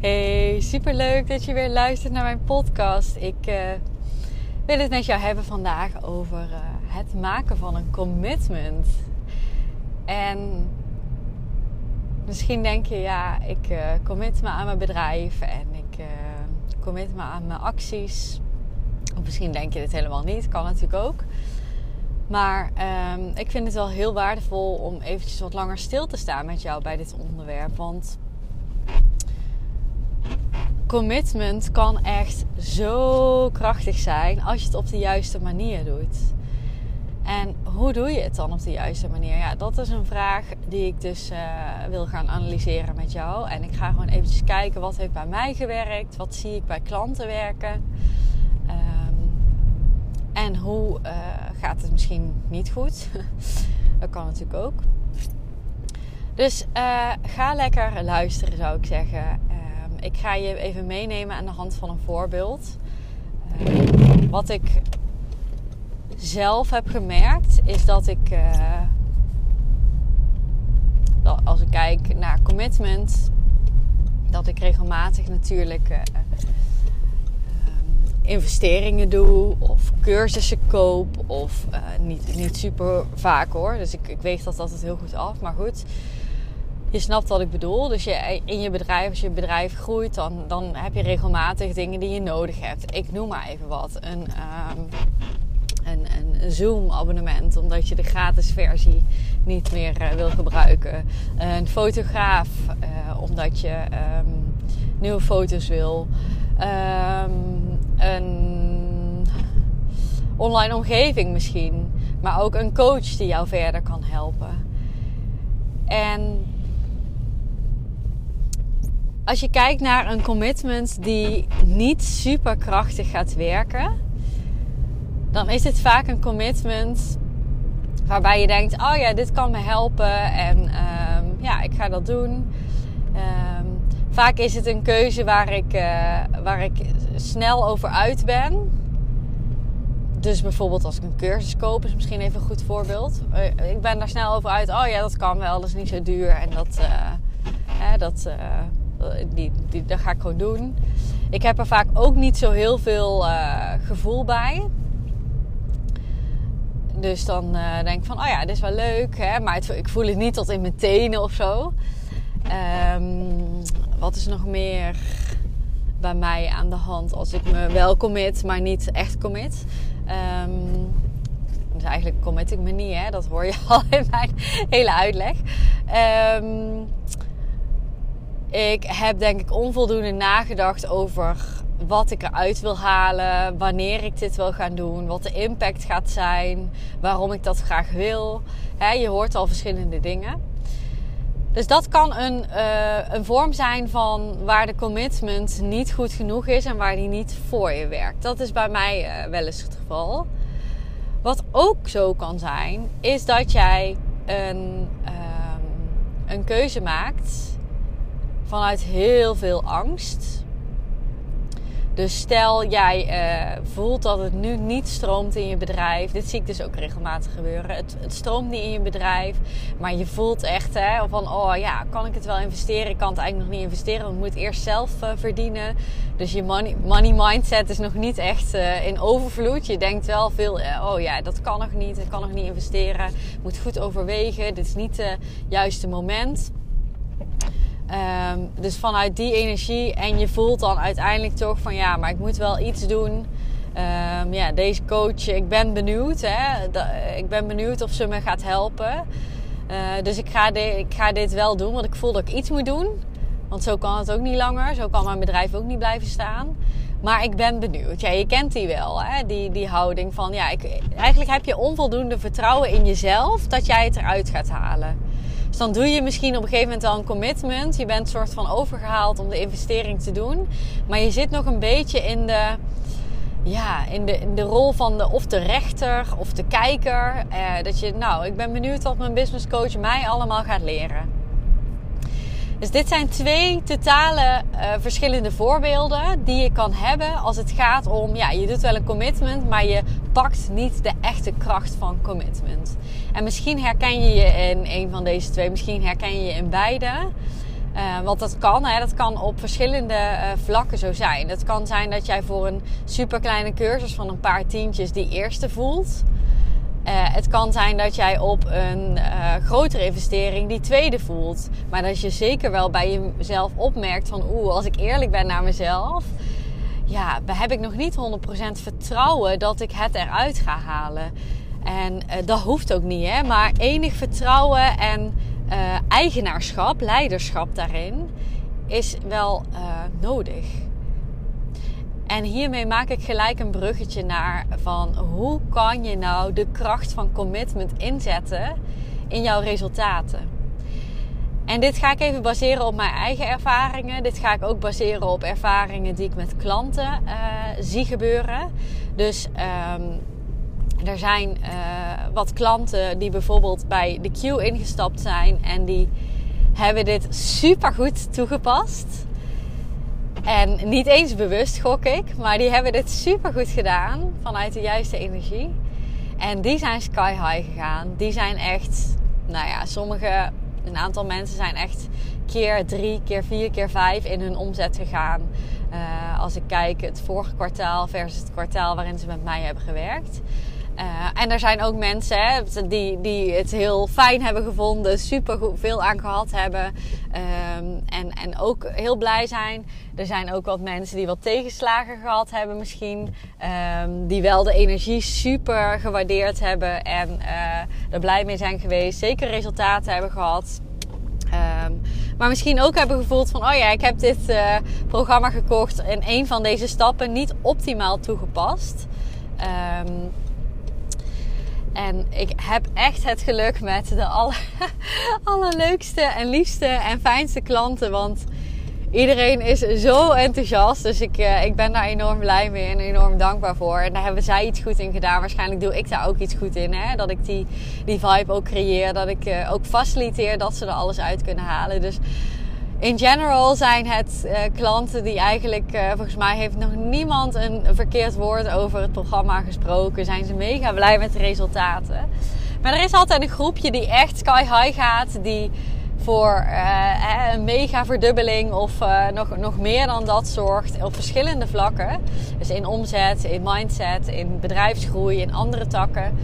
Hey, super leuk dat je weer luistert naar mijn podcast. Ik uh, wil het met jou hebben vandaag over uh, het maken van een commitment. En misschien denk je, ja, ik uh, commit me aan mijn bedrijf en ik commit me aan mijn acties. Of misschien denk je dit helemaal niet, kan natuurlijk ook. Maar um, ik vind het wel heel waardevol om eventjes wat langer stil te staan met jou bij dit onderwerp. Want commitment kan echt zo krachtig zijn als je het op de juiste manier doet. En hoe doe je het dan op de juiste manier? Ja, dat is een vraag die ik dus uh, wil gaan analyseren met jou. En ik ga gewoon eventjes kijken wat heeft bij mij gewerkt, wat zie ik bij klanten werken. Um, en hoe uh, gaat het misschien niet goed? dat kan natuurlijk ook. Dus uh, ga lekker luisteren, zou ik zeggen ik ga je even meenemen aan de hand van een voorbeeld. Uh, wat ik zelf heb gemerkt is dat ik, uh, als ik kijk naar commitment, dat ik regelmatig natuurlijk uh, investeringen doe of cursussen koop of niet, niet super vaak hoor. Dus ik, ik weeg dat altijd heel goed af. Maar goed, je snapt wat ik bedoel. Dus je, in je bedrijf, als je bedrijf groeit, dan, dan heb je regelmatig dingen die je nodig hebt. Ik noem maar even wat. Een, um, een, een Zoom-abonnement, omdat je de gratis versie niet meer uh, wil gebruiken. Een fotograaf, uh, omdat je um, nieuwe foto's wil. Um, een online omgeving misschien. Maar ook een coach die jou verder kan helpen. En als je kijkt naar een commitment die niet super krachtig gaat werken, dan is het vaak een commitment waarbij je denkt: oh ja, dit kan me helpen en um, ja, ik ga dat doen. Um, vaak is het een keuze waar ik, uh, waar ik snel over uit ben. Dus bijvoorbeeld als ik een cursus koop, is misschien even een goed voorbeeld. Uh, ik ben daar snel over uit. Oh ja, dat kan wel, dat is niet zo duur. En dat, hè, dat, eh, die, die, dat ga ik gewoon doen. Ik heb er vaak ook niet zo heel veel uh, gevoel bij. Dus dan uh, denk ik van, oh ja, dit is wel leuk. Hè? Maar ik voel het niet tot in mijn tenen of zo. Um, wat is nog meer bij mij aan de hand als ik me wel commit, maar niet echt commit? Um, dus eigenlijk commit ik me niet, hè? dat hoor je al in mijn hele uitleg. Um, ik heb denk ik onvoldoende nagedacht over wat ik eruit wil halen, wanneer ik dit wil gaan doen, wat de impact gaat zijn, waarom ik dat graag wil. je hoort al verschillende dingen. Dus dat kan een, uh, een vorm zijn van waar de commitment niet goed genoeg is en waar die niet voor je werkt. Dat is bij mij uh, wel eens het geval. Wat ook zo kan zijn, is dat jij een, um, een keuze maakt vanuit heel veel angst. Dus stel jij uh, voelt dat het nu niet stroomt in je bedrijf. Dit zie ik dus ook regelmatig gebeuren. Het, het, stroomt niet in je bedrijf. Maar je voelt echt hè, van oh ja, kan ik het wel investeren? Ik kan het eigenlijk nog niet investeren. Want ik moet eerst zelf uh, verdienen. Dus je money, money mindset is nog niet echt uh, in overvloed. Je denkt wel veel, oh ja, dat kan nog niet. Ik kan nog niet investeren. Moet goed overwegen. Dit is niet het juiste moment. Um, dus vanuit die energie en je voelt dan uiteindelijk toch van ja, maar ik moet wel iets doen. Um, ja, deze coach, ik ben benieuwd. Hè? ik ben benieuwd of ze me gaat helpen. Uh, dus ik ga, ik ga dit wel doen, want ik voel dat ik iets moet doen. Want zo kan het ook niet langer. Zo kan mijn bedrijf ook niet blijven staan. Maar ik ben benieuwd. Ja, je kent die wel, hè? Die, die houding van... Ja, ik, eigenlijk heb je onvoldoende vertrouwen in jezelf dat jij het eruit gaat halen. Dus dan doe je misschien op een gegeven moment wel een commitment. Je bent soort van overgehaald om de investering te doen. Maar je zit nog een beetje in de, ja, in de, in de rol van de, of de rechter of de kijker. Eh, dat je, nou, ik ben benieuwd wat mijn business coach mij allemaal gaat leren. Dus dit zijn twee totale uh, verschillende voorbeelden die je kan hebben als het gaat om, ja, je doet wel een commitment, maar je pakt niet de echte kracht van commitment. En misschien herken je je in een van deze twee, misschien herken je je in beide. Uh, want dat kan, hè, dat kan op verschillende uh, vlakken zo zijn. Het kan zijn dat jij voor een super kleine cursus van een paar tientjes die eerste voelt. Uh, het kan zijn dat jij op een uh, grotere investering die tweede voelt. Maar dat je zeker wel bij jezelf opmerkt van oeh, als ik eerlijk ben naar mezelf, ja, heb ik nog niet 100% vertrouwen dat ik het eruit ga halen. En uh, dat hoeft ook niet, hè. Maar enig vertrouwen en eigenaarschap, leiderschap daarin, is wel nodig. En hiermee maak ik gelijk een bruggetje naar van hoe kan je nou de kracht van commitment inzetten in jouw resultaten. En dit ga ik even baseren op mijn eigen ervaringen. Dit ga ik ook baseren op ervaringen die ik met klanten uh, zie gebeuren. Dus um, er zijn uh, wat klanten die bijvoorbeeld bij de Q ingestapt zijn en die hebben dit super goed toegepast. En niet eens bewust gok ik, maar die hebben dit super goed gedaan vanuit de juiste energie. En die zijn sky high gegaan. Die zijn echt, nou ja, sommige, een aantal mensen zijn echt keer drie, keer vier, keer vijf in hun omzet gegaan. Uh, als ik kijk het vorige kwartaal versus het kwartaal waarin ze met mij hebben gewerkt. Uh, en er zijn ook mensen hè, die, die het heel fijn hebben gevonden, super veel aan gehad hebben um, en, en ook heel blij zijn. Er zijn ook wat mensen die wat tegenslagen gehad hebben misschien, um, die wel de energie super gewaardeerd hebben en uh, er blij mee zijn geweest, zeker resultaten hebben gehad. Um, maar misschien ook hebben gevoeld van, oh ja, ik heb dit uh, programma gekocht en een van deze stappen niet optimaal toegepast. Um, en ik heb echt het geluk met de aller, allerleukste en liefste en fijnste klanten. Want iedereen is zo enthousiast. Dus ik, uh, ik ben daar enorm blij mee en enorm dankbaar voor. En daar hebben zij iets goed in gedaan. Waarschijnlijk doe ik daar ook iets goed in. Hè? Dat ik die, die vibe ook creëer. Dat ik uh, ook faciliteer dat ze er alles uit kunnen halen. Dus in general zijn het uh, klanten die eigenlijk, uh, volgens mij heeft nog niemand een verkeerd woord over het programma gesproken. Zijn ze mega blij met de resultaten. Maar er is altijd een groepje die echt sky high gaat. Die voor uh, een mega verdubbeling of nog, nog meer dan dat zorgt op verschillende vlakken. Dus in omzet, in mindset, in bedrijfsgroei, in andere takken.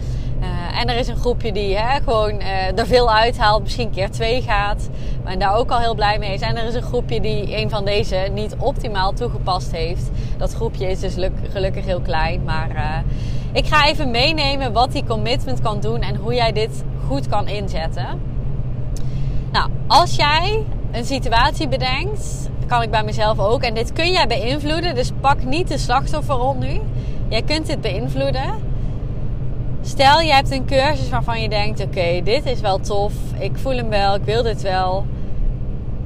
En er is een groepje die hè, gewoon er veel uithaalt, misschien keer twee gaat, maar daar ook al heel blij mee is. En er is een groepje die een van deze niet optimaal toegepast heeft. Dat groepje is dus gelukkig heel klein, maar ik ga even meenemen wat die commitment kan doen en hoe jij dit goed kan inzetten. Als jij een situatie bedenkt, kan ik bij mezelf ook, en dit kun jij beïnvloeden, dus pak niet de slachtofferrol nu. Jij kunt dit beïnvloeden. Stel je hebt een cursus waarvan je denkt: oké, dit is wel tof, ik voel hem wel, ik wil dit wel.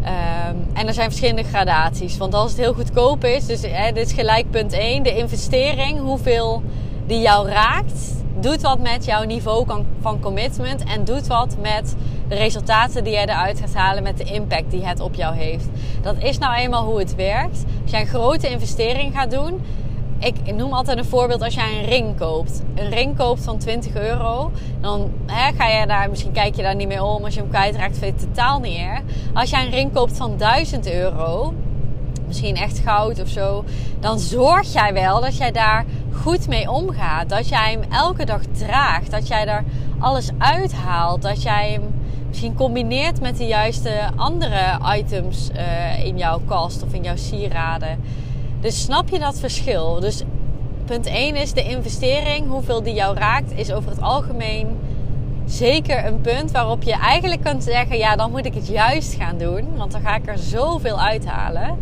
Um, en er zijn verschillende gradaties. Want als het heel goedkoop is, dus hè, dit is gelijk punt 1, de investering, hoeveel die jou raakt, doet wat met jouw niveau van commitment en doet wat met de resultaten die jij eruit gaat halen, met de impact die het op jou heeft. Dat is nou eenmaal hoe het werkt. Als jij een grote investering gaat doen, ik noem altijd een voorbeeld als jij een ring koopt. Een ring koopt van 20 euro. Dan hè, ga je daar, misschien kijk je daar niet meer om. Als je hem kwijtraakt, vind je het totaal niet erg. Als jij een ring koopt van 1000 euro. Misschien echt goud of zo. Dan zorg jij wel dat jij daar goed mee omgaat. Dat jij hem elke dag draagt. Dat jij er alles uithaalt. Dat jij hem misschien combineert met de juiste andere items uh, in jouw kast of in jouw sieraden. Dus snap je dat verschil? Dus punt 1 is de investering, hoeveel die jou raakt, is over het algemeen zeker een punt waarop je eigenlijk kunt zeggen: ja, dan moet ik het juist gaan doen, want dan ga ik er zoveel uithalen.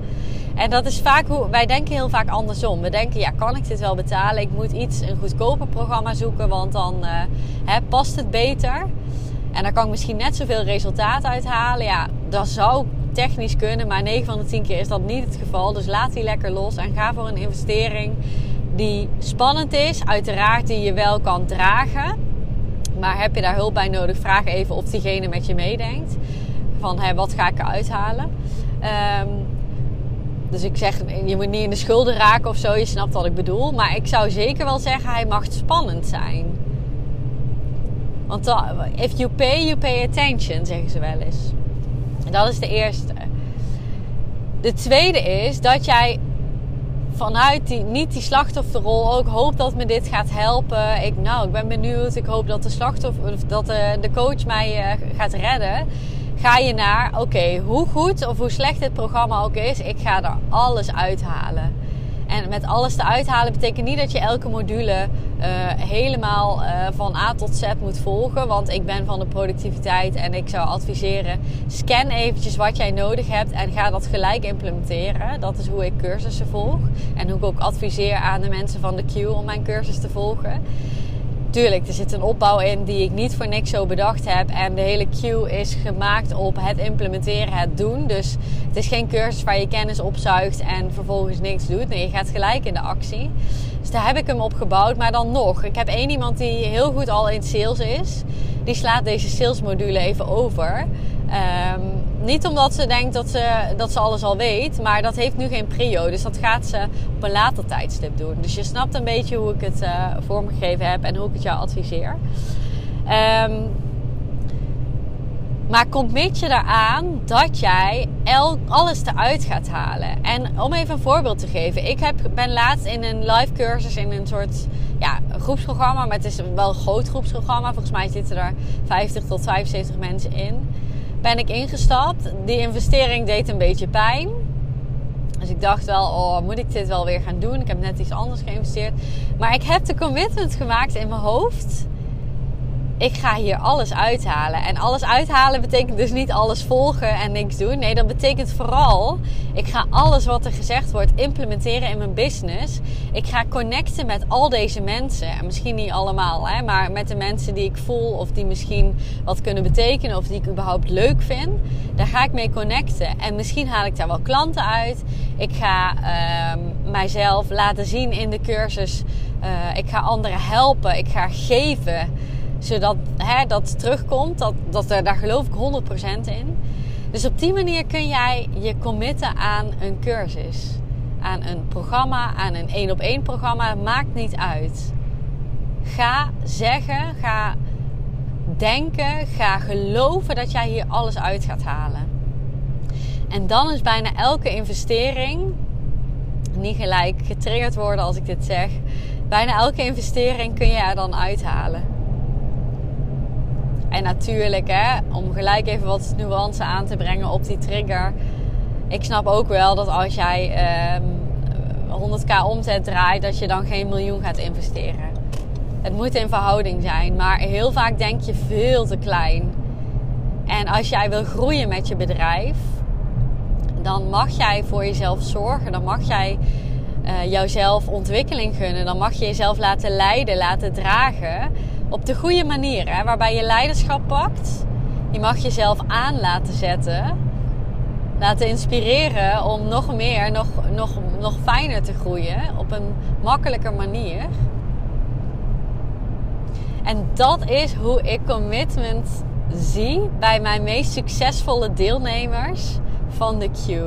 En dat is vaak hoe wij denken heel vaak andersom. We denken: ja, kan ik dit wel betalen? Ik moet iets, een goedkoper programma zoeken, want dan uh, hè, past het beter. En daar kan ik misschien net zoveel resultaat uit halen. Ja, dat zou technisch kunnen, maar 9 van de 10 keer is dat niet het geval. Dus laat die lekker los en ga voor een investering die spannend is. Uiteraard die je wel kan dragen. Maar heb je daar hulp bij nodig? Vraag even of diegene met je meedenkt. Van hé, wat ga ik eruit halen? Ehm, dus ik zeg, je moet niet in de schulden raken of zo. Je snapt wat ik bedoel. Maar ik zou zeker wel zeggen, hij mag spannend zijn. Want if you pay, you pay attention, zeggen ze wel eens. Dat is de eerste. De tweede is dat jij vanuit die, niet die slachtofferrol ook hoopt dat me dit gaat helpen. Ik, nou, ik ben benieuwd. Ik hoop dat de slachtoffer, dat de, de coach mij uh, gaat redden. Ga je naar, oké, hoe goed of hoe slecht dit programma ook is, ik ga er alles uithalen. En met alles te uithalen betekent niet dat je elke module uh, helemaal uh, van A tot Z moet volgen. Want ik ben van de productiviteit en ik zou adviseren: scan eventjes wat jij nodig hebt en ga dat gelijk implementeren. Dat is hoe ik cursussen volg. En hoe ik ook adviseer aan de mensen van de Q om mijn cursus te volgen tuurlijk, er zit een opbouw in die ik niet voor niks zo bedacht heb. En de hele queue is gemaakt op het implementeren, het doen. Dus het is geen cursus waar je kennis opzuigt en vervolgens niks doet. Nee, je gaat gelijk in de actie. Dus daar heb ik hem op gebouwd. Maar dan nog, ik heb één iemand die heel goed al in sales is. Die slaat deze salesmodule even over. Um, niet omdat ze denkt dat ze, dat ze alles al weet, maar dat heeft nu geen prio. Dus dat gaat ze op een later tijdstip doen. Dus je snapt een beetje hoe ik het uh, vormgegeven heb en hoe ik het jou adviseer. Um, maar commit je eraan dat jij alles eruit gaat halen. En om even een voorbeeld te geven. Ik heb, ben laatst in een live cursus in een soort ja, groepsprogramma. Maar het is wel een groot groepsprogramma. Volgens mij zitten er 50 tot 75 mensen in ben ik ingestapt. Die investering deed een beetje pijn. Dus ik dacht wel, oh, moet ik dit wel weer gaan doen? Ik heb net iets anders geïnvesteerd. Maar ik heb de commitment gemaakt in mijn hoofd ik ga hier alles uithalen. En alles uithalen betekent dus niet alles volgen en niks doen. Nee, dat betekent vooral, ik ga alles wat er gezegd wordt implementeren in mijn business. Ik ga connecten met al deze mensen. En misschien niet allemaal, hè, maar met de mensen die ik voel of die misschien wat kunnen betekenen of die ik überhaupt leuk vind. Daar ga ik mee connecten. En misschien haal ik daar wel klanten uit. Ik ga uh, mijzelf laten zien in de cursus. Uh, ik ga anderen helpen. Ik ga geven zodat hè, dat terugkomt. Dat, dat, daar geloof ik 100% in. Dus op die manier kun jij je committen aan een cursus. Aan een programma, aan een één op één programma. Maakt niet uit. Ga zeggen, ga denken, ga geloven dat jij hier alles uit gaat halen. En dan is bijna elke investering, niet gelijk getriggerd worden als ik dit zeg, bijna elke investering kun je er dan uithalen. En natuurlijk, hè, om gelijk even wat nuance aan te brengen op die trigger. Ik snap ook wel dat als jij um, 100k omzet draait, dat je dan geen miljoen gaat investeren. Het moet in verhouding zijn, maar heel vaak denk je veel te klein. En als jij wil groeien met je bedrijf, dan mag jij voor jezelf zorgen. Dan mag jij uh, jouzelf ontwikkeling gunnen. Dan mag je jezelf laten leiden, laten dragen op de goede manier, hè, waarbij je leiderschap pakt. Je mag jezelf aan laten zetten, laten inspireren om nog meer, nog, nog, nog fijner te groeien op een makkelijker manier. En dat is hoe ik commitment zie bij mijn meest succesvolle deelnemers van de Q.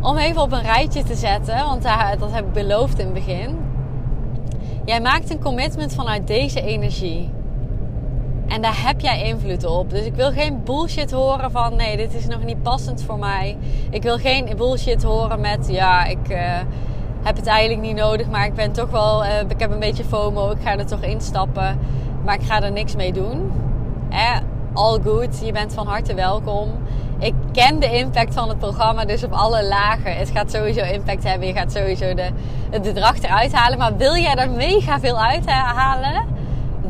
Om even op een rijtje te zetten, want daar, dat heb ik beloofd in het begin. Jij maakt een commitment vanuit deze energie. En daar heb jij invloed op. Dus ik wil geen bullshit horen van nee, dit is nog niet passend voor mij. Ik wil geen bullshit horen met ja, ik uh, heb het eigenlijk niet nodig, maar ik ben toch wel, uh, ik heb een beetje FOMO, ik ga er toch instappen, maar ik ga er niks mee doen. Eh, all good, je bent van harte welkom ik ken de impact van het programma dus op alle lagen. Het gaat sowieso impact hebben. Je gaat sowieso de, het bedrag eruit halen. Maar wil jij er mega veel uithalen?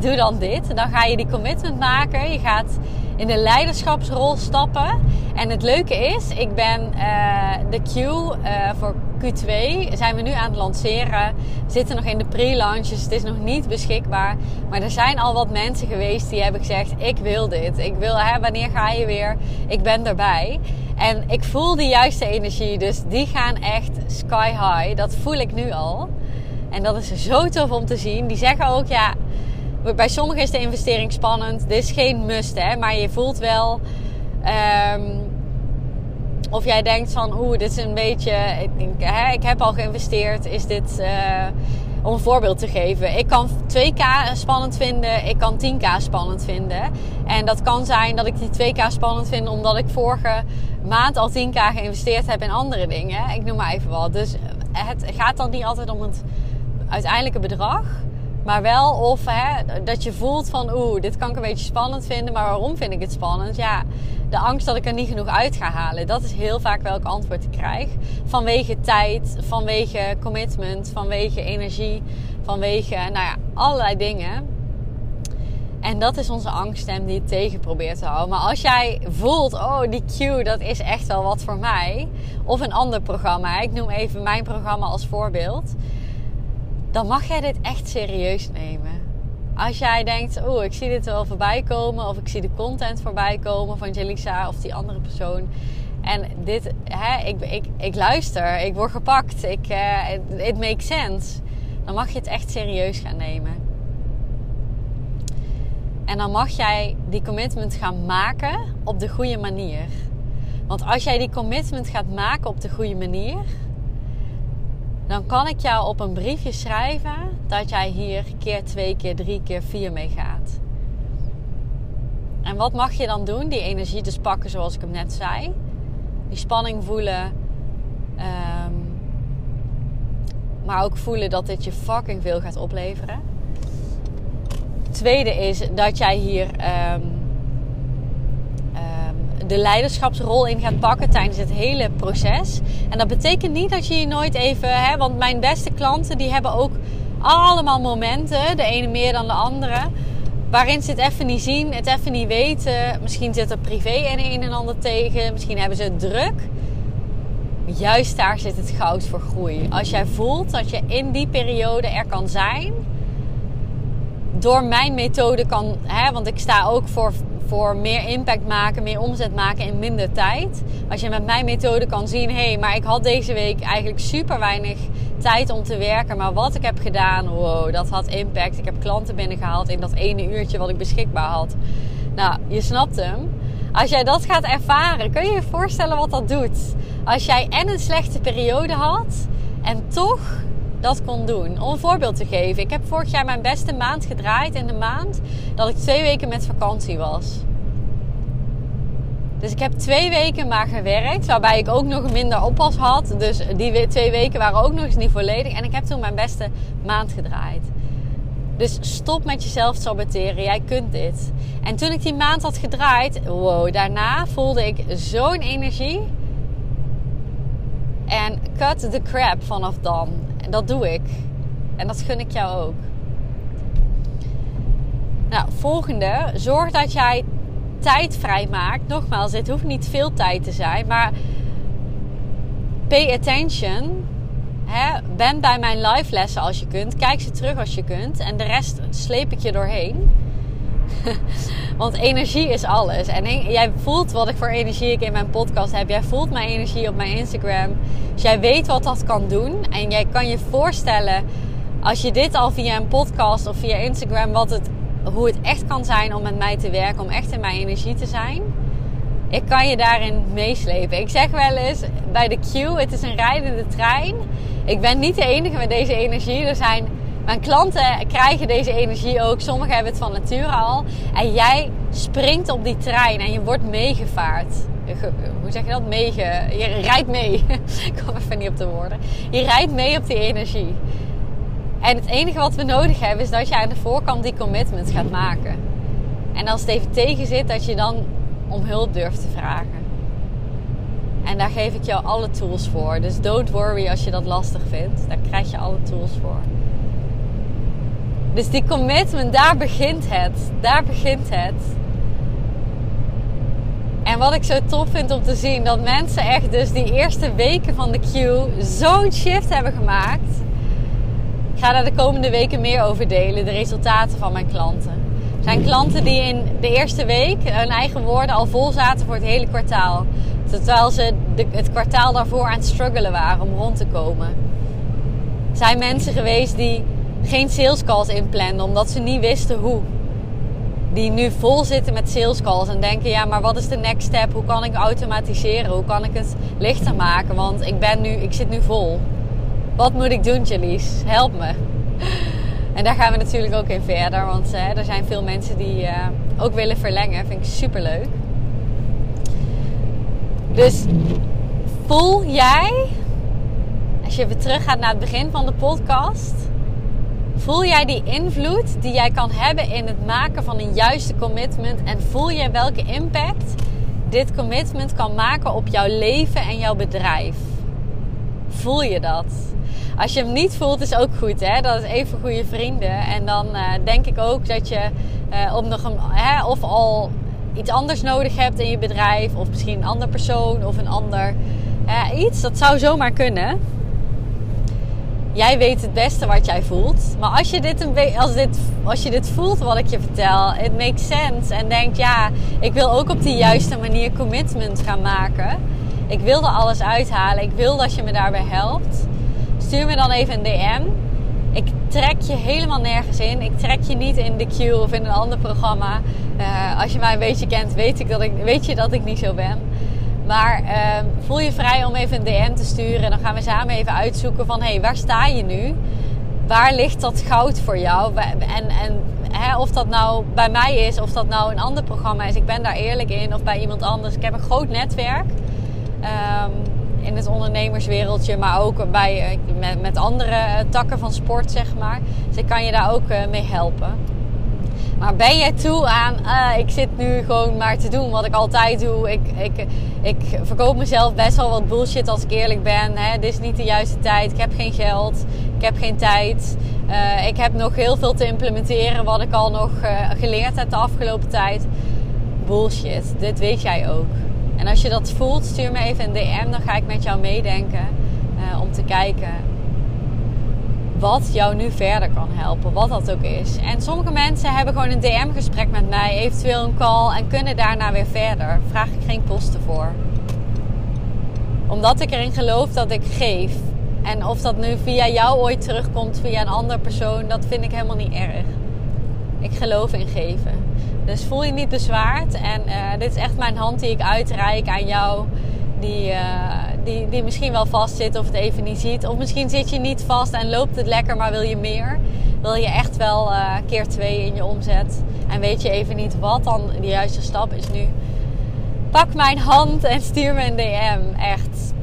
Doe dan dit. Dan ga je die commitment maken. Je gaat in de leiderschapsrol stappen. En het leuke is, ik ben uh, de Q uh, voor Q2 zijn we nu aan het lanceren. Zitten nog in de pre-launch, dus het is nog niet beschikbaar. Maar er zijn al wat mensen geweest die hebben gezegd: ik wil dit. Ik wil, hè, wanneer ga je weer? Ik ben erbij. En ik voel de juiste energie, dus die gaan echt sky high. Dat voel ik nu al. En dat is zo tof om te zien. Die zeggen ook, ja, bij sommigen is de investering spannend. Dit is geen must, hè. Maar je voelt wel... Um, of jij denkt van, oeh, dit is een beetje... Ik, hè, ik heb al geïnvesteerd. Is dit... Uh, om een voorbeeld te geven. Ik kan 2K spannend vinden, ik kan 10K spannend vinden. En dat kan zijn dat ik die 2K spannend vind omdat ik vorige maand al 10K geïnvesteerd heb in andere dingen. Ik noem maar even wat. Dus het gaat dan niet altijd om het uiteindelijke bedrag. Maar wel of hè, dat je voelt van oeh, dit kan ik een beetje spannend vinden. Maar waarom vind ik het spannend? Ja, de angst dat ik er niet genoeg uit ga halen. Dat is heel vaak welk antwoord ik krijg. Vanwege tijd, vanwege commitment, vanwege energie, vanwege nou ja, allerlei dingen. En dat is onze angststem die het tegen probeert te houden. Maar als jij voelt, oh die Q, dat is echt wel wat voor mij. Of een ander programma. Ik noem even mijn programma als voorbeeld dan mag jij dit echt serieus nemen. Als jij denkt, oh, ik zie dit wel voorbij komen, of ik zie de content voorbij komen van Jelisa of die andere persoon. En dit, hè, ik, ik, ik luister, ik word gepakt, ik, uh, it, makes sense. Dan mag je het echt serieus gaan nemen. En dan mag jij die commitment gaan maken op de goede manier. Want als jij die commitment gaat maken op de goede manier, dan kan ik jou op een briefje schrijven dat jij hier keer twee, keer drie, keer vier mee gaat. En wat mag je dan doen? Die energie dus pakken zoals ik hem net zei. Die spanning voelen. Um, maar ook voelen dat dit je fucking veel gaat opleveren. tweede is dat jij hier um, de leiderschapsrol in gaat pakken tijdens het hele proces. En dat betekent niet dat je je nooit even, hè, want mijn beste klanten die hebben ook allemaal momenten, de ene meer dan de andere, waarin ze het even niet zien, het even niet weten. Misschien zit er privé en een en ander tegen, misschien hebben ze het druk. Juist daar zit het goud voor groei. Als jij voelt dat je in die periode er kan zijn, door mijn methode kan, hè, want ik sta ook voor voor meer impact maken, meer omzet maken in minder tijd. Als je met mijn methode kan zien, hé, hey, maar ik had deze week eigenlijk super weinig tijd om te werken. Maar wat ik heb gedaan, wow, dat had impact. Ik heb klanten binnengehaald in dat ene uurtje wat ik beschikbaar had. Nou, je snapt hem. Als jij dat gaat ervaren, kun je je voorstellen wat dat doet. Als jij en een slechte periode had en toch dat kon doen. Om een voorbeeld te geven. Ik heb vorig jaar mijn beste maand gedraaid in de maand dat ik twee weken met vakantie was. Dus ik heb twee weken maar gewerkt, waarbij ik ook nog minder oppas had. Dus die twee weken waren ook nog eens niet volledig. En ik heb toen mijn beste maand gedraaid. Dus stop met jezelf saboteren. Jij kunt dit. En toen ik die maand had gedraaid, wow, daarna voelde ik zo'n energie. En cut the crap vanaf dan. En dat doe ik. En dat gun ik jou ook. Nou, volgende. Zorg dat jij tijd vrijmaakt. Nogmaals, dit hoeft niet veel tijd te zijn. Maar pay attention. Hè? Ben bij mijn live lessen als je kunt. Kijk ze terug als je kunt. En de rest sleep ik je doorheen. Want energie is alles. En jij voelt wat ik voor energie ik in mijn podcast heb. Jij voelt mijn energie op mijn Instagram. Dus jij weet wat dat kan doen. En jij kan je voorstellen, als je dit al via een podcast of via Instagram, wat het, hoe het echt kan zijn om met mij te werken, om echt in mijn energie te zijn. Ik kan je daarin meeslepen. Ik zeg wel eens bij de Q, het is een rijdende trein. Ik ben niet de enige met deze energie. Er zijn mijn klanten krijgen deze energie ook. Sommigen hebben het van nature al. En jij springt op die trein en je wordt meegevaard. Hoe zeg je dat? Meege, je rijdt mee. Ik kom even niet op de woorden. Je rijdt mee op die energie. En het enige wat we nodig hebben is dat je aan de voorkant die commitment gaat maken. En als het even tegen zit, dat je dan om hulp durft te vragen. En daar geef ik jou alle tools voor. Dus don't worry als je dat lastig vindt. Daar krijg je alle tools voor. Dus die commitment, daar begint het. Daar begint het. En wat ik zo tof vind om te zien, dat mensen echt dus die eerste weken van de queue zo'n shift hebben gemaakt. Ik ga daar de komende weken meer over delen, de resultaten van mijn klanten. Er zijn klanten die in de eerste week hun eigen woorden al vol zaten voor het hele kwartaal. Terwijl ze het kwartaal daarvoor aan het struggelen waren om rond te komen. Er zijn mensen geweest die geen sales calls inplannen omdat ze niet wisten hoe. Die nu vol zitten met sales calls en denken: ja, maar wat is de next step? Hoe kan ik automatiseren? Hoe kan ik het lichter maken? Want ik, ben nu, ik zit nu vol. Wat moet ik doen, Jalies? Help me. En daar gaan we natuurlijk ook in verder, want uh, er zijn veel mensen die uh, ook willen verlengen. Vind ik super leuk. Dus voel jij, als je weer teruggaat naar het begin van de podcast, voel jij die invloed die jij kan hebben in het maken van een juiste commitment en voel je welke impact dit commitment kan maken op jouw leven en jouw bedrijf? Voel je dat? Als je hem niet voelt, is ook goed. Hè? Dat is even goede vrienden. En dan uh, denk ik ook dat je uh, nog een, hè, of al iets anders nodig hebt in je bedrijf, of misschien een ander persoon of een ander uh, iets. Dat zou zomaar kunnen. Jij weet het beste wat jij voelt. Maar als je dit, een als dit, als je dit voelt wat ik je vertel, it makes sense. En denkt, ja, ik wil ook op die juiste manier commitment gaan maken. Ik wil er alles uithalen. Ik wil dat je me daarbij helpt stuur me dan even een DM. Ik trek je helemaal nergens in. Ik trek je niet in de queue of in een ander programma. Uh, als je mij een beetje kent, weet, ik dat ik, weet je dat ik niet zo ben. Maar uh, voel je vrij om even een DM te sturen. En dan gaan we samen even uitzoeken van... hé, hey, waar sta je nu? Waar ligt dat goud voor jou? En, en hè, of dat nou bij mij is, of dat nou een ander programma is. Ik ben daar eerlijk in. Of bij iemand anders. Ik heb een groot netwerk. Um, in het ondernemerswereldje, maar ook bij, eh, met, met andere eh, takken van sport, zeg maar. Dus ik kan je daar ook eh, mee helpen. Maar ben jij toe aan, uh, ik zit nu gewoon maar te doen wat ik altijd doe. Ik, ik, ik verkoop mezelf best wel wat bullshit als ik eerlijk ben. Hè. Dit is niet de juiste tijd. Ik heb geen geld. Ik heb geen tijd. Uh, ik heb nog heel veel te implementeren wat ik al nog uh, geleerd heb de afgelopen tijd. Bullshit. Dit weet jij ook. En als je dat voelt, stuur me even een DM. Dan ga ik met jou meedenken om te kijken wat jou nu verder kan helpen. Wat dat ook is. En sommige mensen hebben gewoon een DM-gesprek met mij, eventueel een call en kunnen daarna weer verder. Vraag ik geen kosten voor. Omdat ik erin geloof dat ik geef. En of dat nu via jou ooit terugkomt, via een andere persoon, dat vind ik helemaal niet erg. Ik geloof in geven. Dus voel je niet bezwaard. En uh, dit is echt mijn hand die ik uitreik aan jou. Die, uh, die, die misschien wel vast zit of het even niet ziet. Of misschien zit je niet vast en loopt het lekker, maar wil je meer. Wil je echt wel uh, keer twee in je omzet. En weet je even niet wat dan de juiste stap is nu. Pak mijn hand en stuur me een DM. Echt.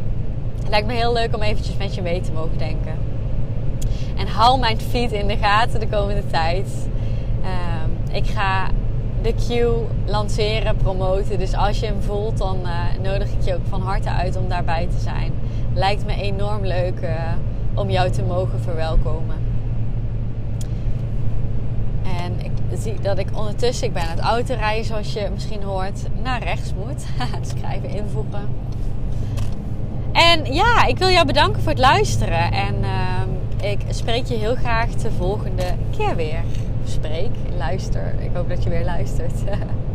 Het lijkt me heel leuk om eventjes met je mee te mogen denken. En hou mijn feed in de gaten de komende tijd. Uh, ik ga de queue lanceren, promoten. Dus als je hem voelt, dan uh, nodig ik je ook van harte uit om daarbij te zijn. Lijkt me enorm leuk uh, om jou te mogen verwelkomen. En ik zie dat ik ondertussen, ik ben aan het autorijden zoals je misschien hoort, naar rechts moet. Schrijven, invoegen. En ja, ik wil jou bedanken voor het luisteren. En uh, ik spreek je heel graag de volgende keer weer spreek, luister. Ik hoop dat je weer luistert.